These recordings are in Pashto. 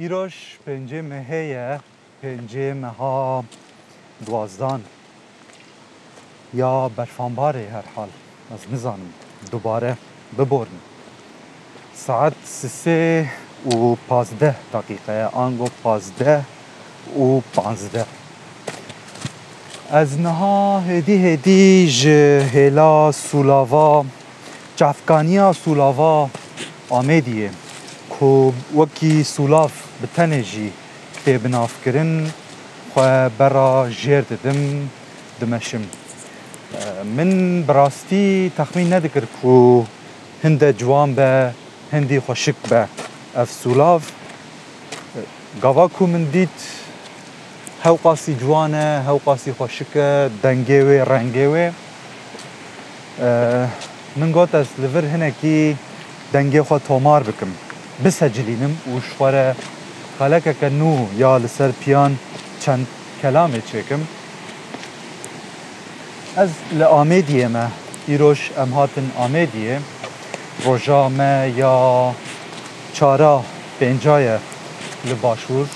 İroş będziemy heje, będziemy ha duazdan. Ya berfanbarê herhal ez nizanim dubare biborîn. Saet sisê û pazdeh daqiqeye ango pazdeh û panzdeh. Ez niha hêdî hêdî ji hêla Sulava çafkaniya Sulava Amediyê ku wekî sulav bi tenê jî tê binavkirin xwe bera jêr didim, dimeşim. Min bi rastî texmîn nedikir ku hinde ciwan be, hindî xweşik be. Ev sûlav, gava ku min dît hew qasî ciwan e, hew qasî xweşik e, dengê wê, rengê wê. Min got ez li vir hinekî dengê xwe tomar bikim. Bisecilînim û ji xwe re xelekeke nû ya li ser piyan çend kelamê çêkim. Ez li Amêdiyê me îroj em hatin Amêdiyê, roja me ya çara pencaye li Başûr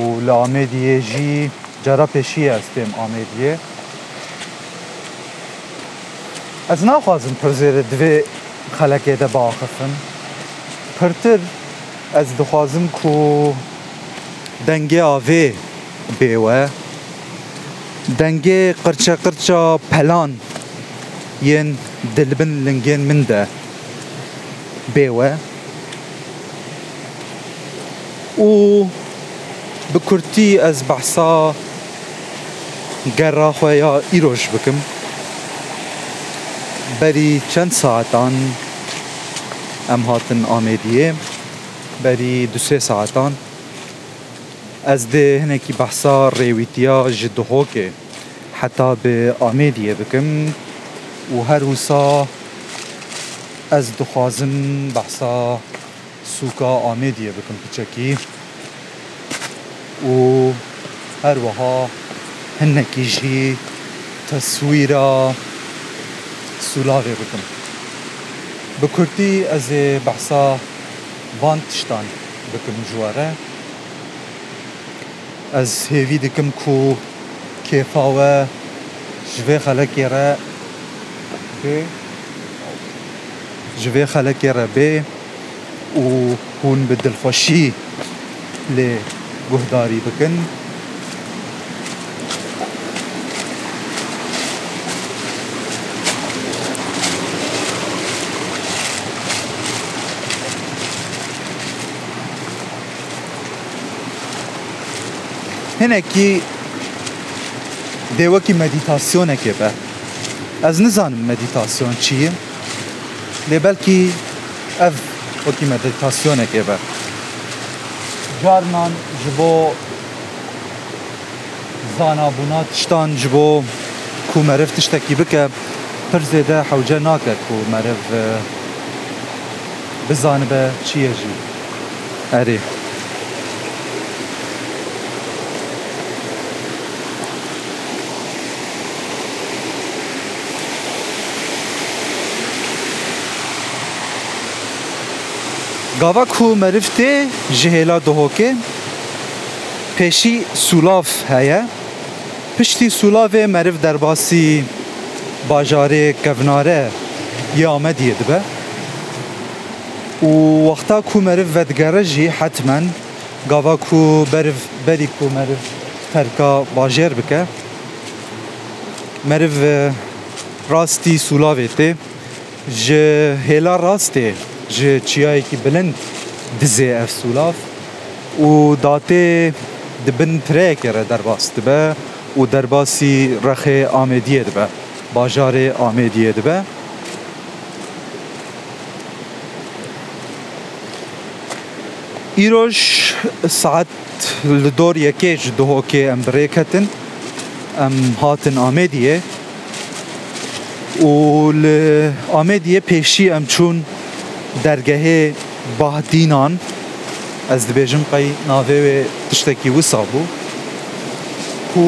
û li Amêdiyê jî cara pêşiye ez têm Amêdiyê. Ez naxwazim pirzê divê xelekê de biaxifin. Pirtir ez dixwazim ku dengê avê bê we dengê qirçeqirça pelan yên dilbin lingên min de bê we û bi kurtî ez behsa gera xwe ya îroj bikim berî çend saetan em hatin Amêdiyê بری دو سه ساعتان از ده هنکی کی بحثا ریویتیا ها که حتی به آمیدیه بکم و هر وصا از دخوازم بحثا سوکا آمیدیه بکم پچکی و هر وها هنکی جی تصویرا سولاوی بکم بکردی از بحثا بان تشتان بکنیم جواره از هیوی دکم کو کیفاوه جوی خلقی را بی جوی خلقی را بی و هون به دلخوشی لی گهداری بکن hinek ki devaki meditasyoneke be. Ez nizanim meditasyon çiye. Le belki ev وەکی مەدەتاسیۆنێک ئێبە جارمان ji بۆ زانابوونا تشتان ji بۆ کو مەرف tiştekî bike pir zêde hewce naket ku meriv bizanibe çiye jî erê Gava ku meriftê ji hêla dihokê pêşî sulav heye. Piştî sulavê meriv derbasî bajarê kevnare yê Amediyê dibe. û wexta ku meriv vedgere jî hetmen gava ku beriv berî ku meriv terka bajêr bike meriv e, rastî sulavê tê ji hêla rastê ji çiyayekî bilind dizê ev sûlav û datê dibin pireyekê re derbas dibe û derbasî rexê Amêdiyê dibe, bajarê Amêdiyê dibe. Îroj saet li dor yekê ji dihokê em birêk hetin, em hatin Amêdiyê û li Amêdiyê pêşî em çûn دەرگەهێ باهدینان ez dibêjim qey navê wê tiştekî wisa bû ku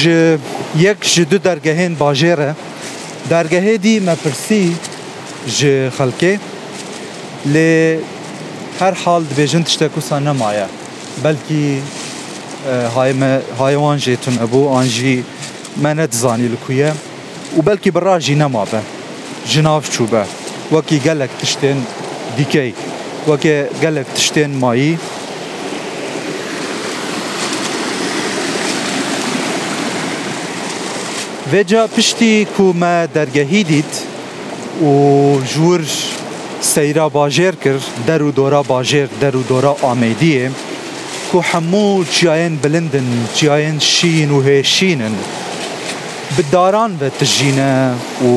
ji yek ji du dergehên bajêr e dergehê dî me pirsî ji xelkê lê her hal dibêjin tiştek wisa nemaye belkî e, haywan jê tun ebû an jî me ne dizanî li ku ye û belkî bi rajî nema be ji nav çûbe wekî gelek tiştên دیکەی وەکێ گەلێک تشتێن مایی Veca piştî ku me dergehî dît û ji wir seyra bajêr kir der û dora bajêr der û dora Amêdiyê ku hemû çiyayên bilindin, çiyayên şîn û hêşînin bi daran ve tijîne û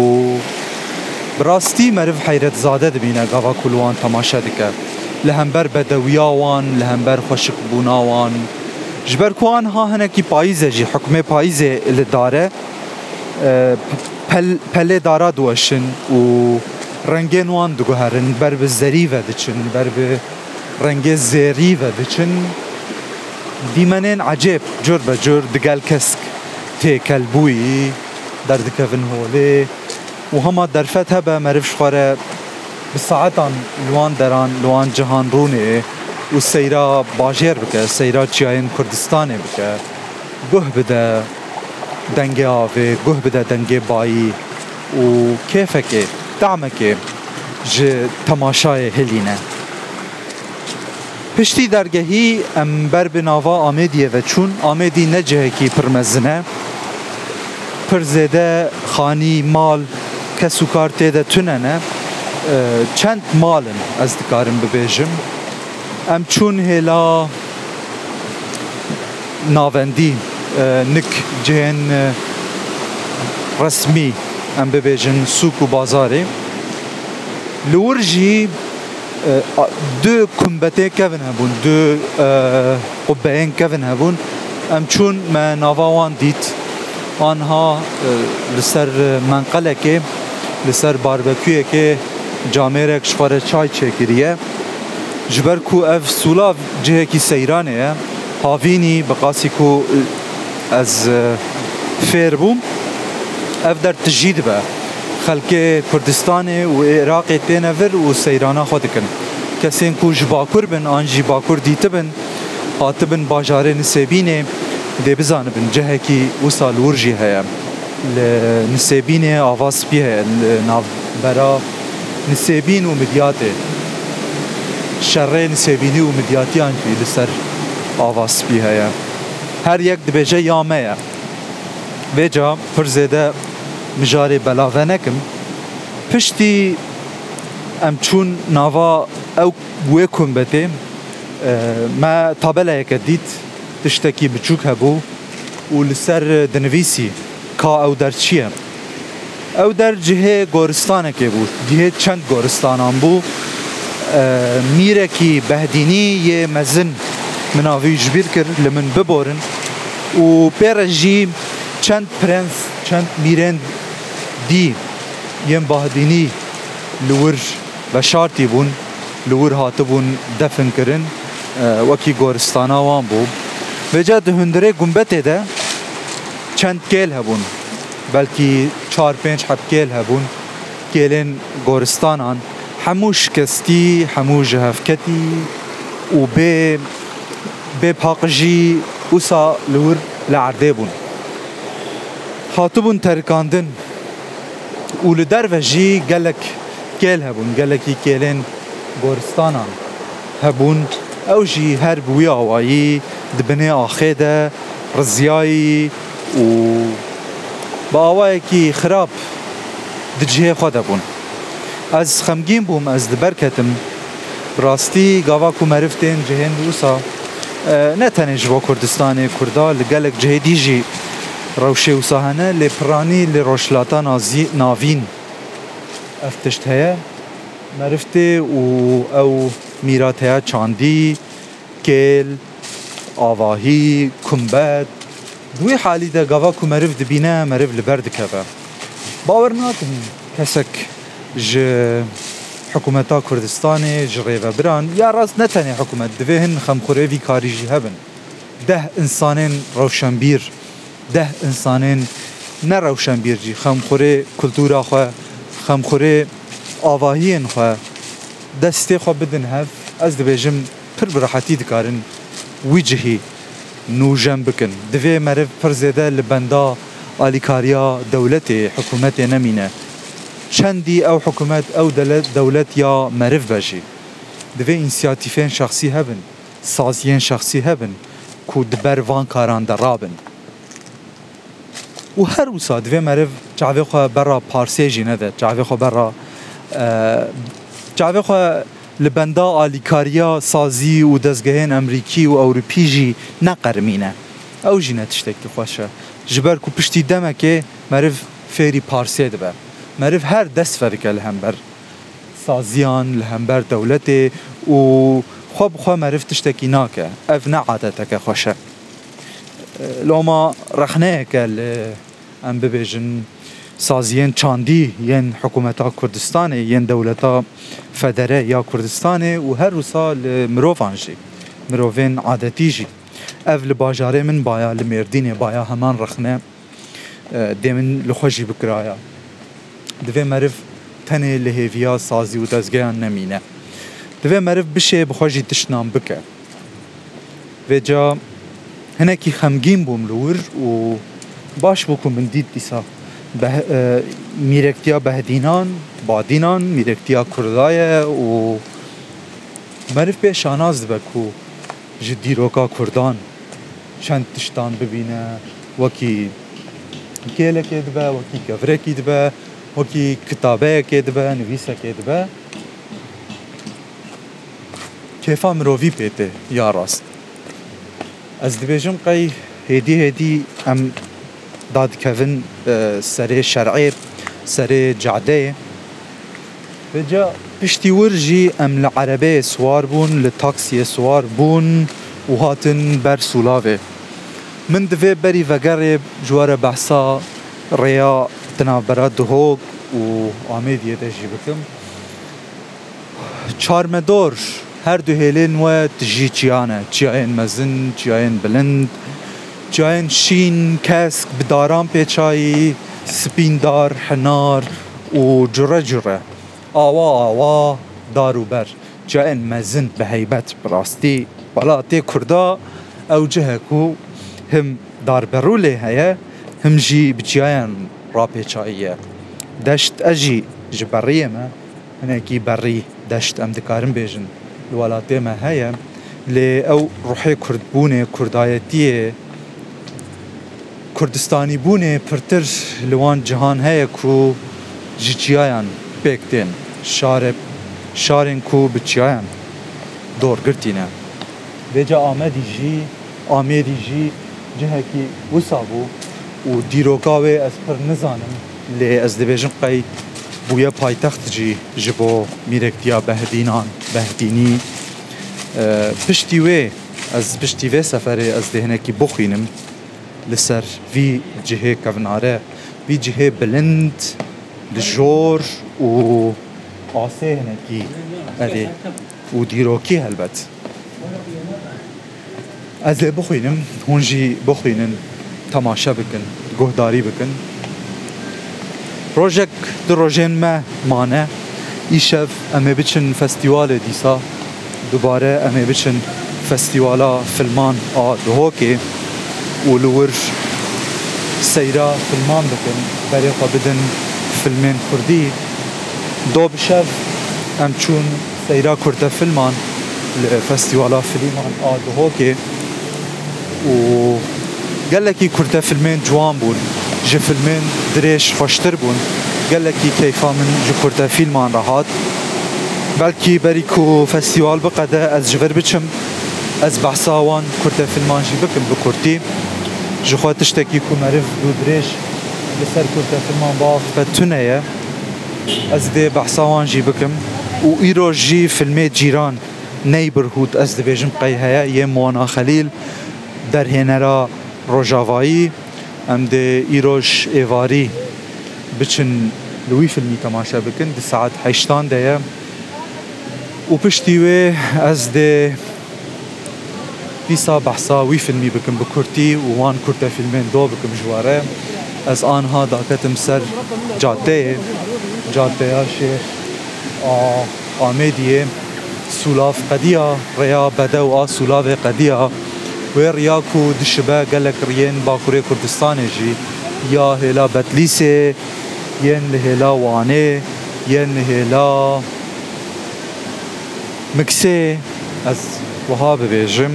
براستی مرف حیرت زاده دبینه گاوا کلوان تماشا دکه لهمبر بدویاوان لهمبر خشک بوناوان جبر کوان ها هنکی پاییزه جی حکم پاییزه لداره پل پله دارا دوشن و رنگین وان دگوهرن بر به زری و دچن بر به رنگ زری و دچن دیمنین عجیب جور به جور دگل کسک تی کلبوی در دکوین هوله وهما درفت هبا مرفش خواري بساعتان لوان دران لوان جهان روني والسيرة باجير بك سيرة جاين كردستاني بك گه بده دنگه آوه گه بده دنگه بایی و كيفك دعمك جي تماشاي هلينه پشتی درگهی ام بر به ناوا آمدیه و چون آمدی نجه کی پرمزنه پرزده خانی مال که سوکار تیده توننه چند مالن از دکارم ببیجم ام چون هلا ناوندی نک جهن رسمی ام ببیجن سوک و بازاری لورجی دو کمبته کون هبون دو قبهین کون هبون ام چون ما ناوان دیت آنها لسر منقلکه لسر باربکیوی که جامعه شفاره چای چکریه جبر کو اف سولا جهه کی سیرانه هاوینی بقاسی کو از فیر بوم اف در تجید به خلک کردستان و عراق تینور و سیرانا خود کن کسین کو جباکور بن آن جباکور دیت بن هاتبن باجار نسبینه دی بزانبن جهه کی وصال ورجی هیم نسبین آواز پیه برا نسبین و مدیاته شر نسبینی و مدیاتیان که لسر آواز پیه یا هر یک دبیجه یامه یا و جا پرزیده مجاری بلاوه نکم پشتی ام چون ناوا او بوه کن بته ما تابله یک دید تشتکی بچوک هبو و لسر دنویسی ka ew der çi ye ew der cihê goristanekê bû dihê çend goristanan bû ee, mîrekî behdînî yê mezin mina vî ji kir li min biborin û pêre jî çend prens çend mîrên dî yên bahdînî li wir veşartî bûn li wir hatibûn defin kirin ee, wekî goristana wan bû vêce di hundirê gumbetê de چند گل هبون بلکی چار پنج حب گل هبون گلین گورستانان هموش کستی همو جهفکتی و به به پاقجی اوسا لور لعرده بون خاطبون ترکاندن و لدر وجی گلک گل هبون گلکی گلین گورستانان هبون او جی هر بوی آوایی دبنه آخه ده رزیایی و با ئەوەیەکی خراپ دجێ خوا دەبوون ئەس خەمگین بووم ئەس دەبەرکەتم ڕاستی گاوا و مەرفتێن جهێن وسا نەتەنێژ بۆ کوردستانی کووردا لە گەلک جێدیژی ڕەوشێ وساهەنە لێپڕانی لێ ڕۆژلاتا ناوین ئەف تشت هەیە مەرفتێ و ئەو میراتەیە چاندی کێل ئاواهی کومبەت دوی حالی ده گاوا کو مرف دبینه مرف لبر دکوه باور ناکن کسک ج حکومتا کردستان جغیوه بران یا راست نتنه حکومت دوی هن خمخوره وی کاری جی هبن ده انسانین روشنبیر ده انسانین نه روشنبیر جی خمخوره کلتورا خو خمخوره آواهین خو دسته خو بدن هف از دبیجم پر براحتی دکارن وی جهی nûjem bikin. Divê meriv pir zêde li benda alîkariya dewletê hikûmetê nemîne. Çendî ew hikûmet ew delet dewlet ya meriv bejî. Divê însiyatîfên şexsî hebin, saziyên şexsî hebin ku di ber van karan de rabin. û her wisa divê meriv çavê xwe berra parsê jî nede, çavê xwe berra çavê xwe لبندا آلیکاریا سازی و دەستگەهێن ئەمریکی و ئەوروپی ژی نەقەرمینە ئەو ژینە تشتێکی خۆشە ژبەر و پشتی دەمەکێ مەرف فێری پارسێ دەبە مەرف هەر دەست فەرکە لە هەمبەر سازیان لە هەمبەر دەولەتێ و خۆ بخوا مەرف تشتێکی ناکە ئەف نەعادەتەکە خۆشە لۆما ڕەخنەیەکە لە ئەم ببێژن سازیên çandî yên hikûmeta Kurdistanê yên dewleta federe ya Kurdistanê û her wisa li mirovan jî mirovên adetî jî ev li bajarê min baya li mêrdînê baya heman rexne dê min li xwe jî bikiraya divê meriv tenê li hêviya sazî û dezgeyan nemîne divê meriv bişê bi xwe jî tişnan bike vê ca hinekî xemgîn bûm li wir û baş bû ku min dît dîsa به میرکتیا بهدینان بادینان میرکتیا کردای و مرف به شاناز بکو جدی روکا کردان چند تشتان ببینه وکی گیله که دبه وکی گفره که دبه وکی کتابه که دبه نویسه که دبه کیفا مرووی پیته یا راست از دبیجم قی هدی هدی ام داد كيفن سري شرعي سري جعدي بجا بشتي ورجي ام العربي سوار بون لتاكسي سوار بون وهاتن بر سولافي من دفي بري فقري جوار بحصا ريا تناف براد هوك و عميد يدجي بكم چارمدور هر دو هیلین و تجی چیانه چیان مزن چیان بلند جایان شین کسک به داران پیچایی سپیندار حنار و جره جره آوا آوا داروبر جایان مزن به هیبت براستی بلاتی کردا او جه کو هم داربرولی هیه هم جی به جایان را پیچاییه دشت اجی جبریه ما هنکی بری دشت ام دکارم بیجن ولاتی ما هیه لی او روحی کردبونه کردایتیه خردستانی بونے پھرترس لوان جہان ہے کھو جچیاں پیکتے شار شارن کھو بچیاں دور کرتی نج آم دی جھی آمری جھی جہے کہ غسا بو او دیر واو از فر نظانم لے ازدی بو یا پائے تخت جی جب میرے کیا بہدینان بہدینی بشتی ہوئے از بشتی ہوئے سفر از دہ نے کی بخینم لسر في جهه كافناري في جهه بلند للجور و عصي هناكي هذه وديروكي هالبت از بخوينم هونجي بخوينن تماشا بكن گهداری بكن بروجيك دروجين ما مانه ایشف اما بچن فستيوال ديسا دوباره اما بچن فستيوالا فيلمان اه دهوکی والورج سيرا فيلمان بكن بريقة بدن فيلمين كردي دو بشف ام چون سيرا كرده فيلمان لفستيوالا فيلمان آد هوكي و گلکی کرده فیلمین جوان بون جه فیلمین دريش خوشتر بون لكي كيفا من جي کرده فيلمان راحت بلكي بری کو فستیوال بقده از جبر بچم از بحثاوان کرده فیلمان جی بكورتي بكورتي جو خوا تشتكي كون عرف دو دريج لسر كورتا فيلمان باف فتنايا از دي بحصاوان جي بكم و ايرو جي فيلمي جيران نيبر هود از دي بيجم قي هيا يه موانا خليل در هنرا روجاوائي ام دي ايروج ايواري بچن لوي فيلمي تماشا بكن دي ساعت حيشتان دي و پشتیوه از دی في ديسا بحصا وي فيلمي بكم بكورتي وان كورتا فيلمين دو بكم جواري از آن ها دا كتم سر جاده جاده شيخ آه، آمدیه سولاف قدیا ریا بدو آ آه، سولاف قدیا و ریا کو دشبه گلک رین باکوری کردستان جی یا هلا بتلیسه ین هلا وانه ین هلا مکسه از وهاب بیجم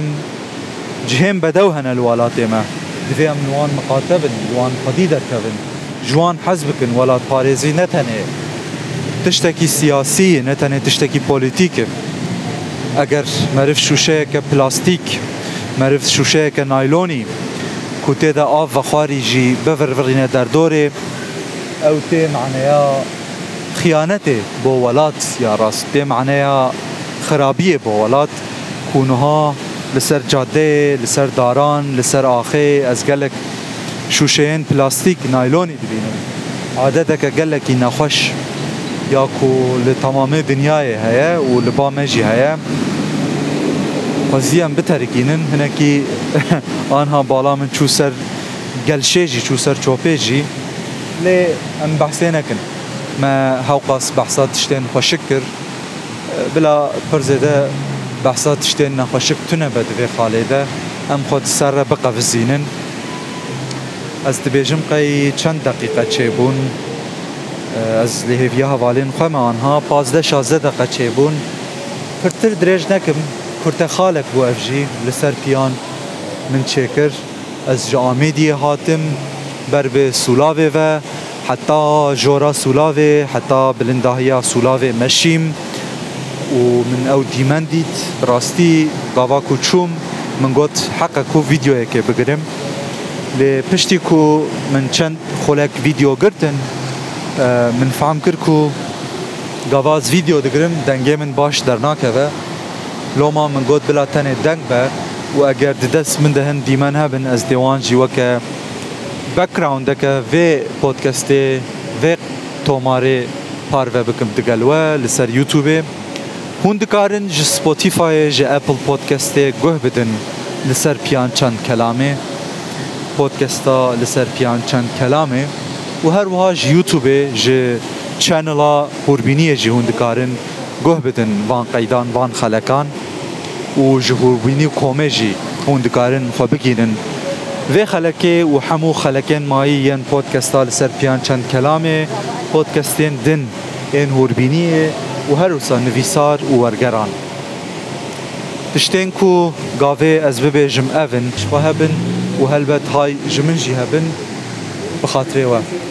جهين بدوهن الولاطمة دفيا من وان مقاتبن وان قديدة كبن جوان حزبكن ولا باريزي نتاني تشتكي سياسي نتاني تشتكي بوليتيك اگر مرف شوشه که پلاستیک مرف شوشه که نایلونی کوته دا آف و خواری بفرورینه در دوره او تي معنیا خیانته با ولات یا راست تی خرابية خرابیه با ولات کونها لسر جاده لسر داران لسر آخه از گلک شوشهین پلاستیک نایلونی دبینم عادتك گلکی نخوش یا کو لتمام دنیای هیا و لبامجی هیا خوزیم بترکینن هنکی آنها بالا من چو سر گلشیجی چو سر چوپیجی لی ام بحثی نکن ما هاوقاس بحثات تشتین خوشکر بلا پرزده بحثا تشتي نخوشك تنبه دوی خاله ده ام خود سر را بقفزینن از دبیجم قی چند دقیقه چه بون از لحیفیه حوالین خواه آنها پازده شازده دقیقه چه بون پرتر درج نکم پرت خالک بو افجی لسر پیان من چکر از جامی دیه هاتم بر به سولاوه و حتی جورا سولاوه حتی بلندهیا سولاوه مشیم و من او دیمن دید راستی گاوا کو چوم من گوت حقا کو ویدیو که بگرم لی پشتی کو من چند خولک ویدیو گرتن من فهم کرد کو گاواز ویدیو دگرم دنگه من باش در ناکه و لوما من گوت بلا تنه دنگ به و اگر دست من دهن دیمن هبن از دیوان جی وکه بکراوند که وی پودکسته وی توماره پارو بکم دگل و لسر یوتیوبه هون دکارن ج سپوتیفای ج اپل پودکستی گوه بدن لسر پیان چند کلامه پودکستا لسر پیان چند کلامه و هر وها ج یوتیوب ج چنلا هوربینی جی هون دکارن گوه بدن وان قیدان وان خلکان و ج هوربینی کومه جی هون دکارن خو بگیرن وی خلکه و همو خلکن مایی ین پودکستا لسر پیان چند کلامه پودکستین دن این هوربینیه û her wisa nivîsar û wergeran. Tiştên ku gavê ez bibêjim evin ji xwe hebin û helbet hay ji min jî hebin bi xatirê we.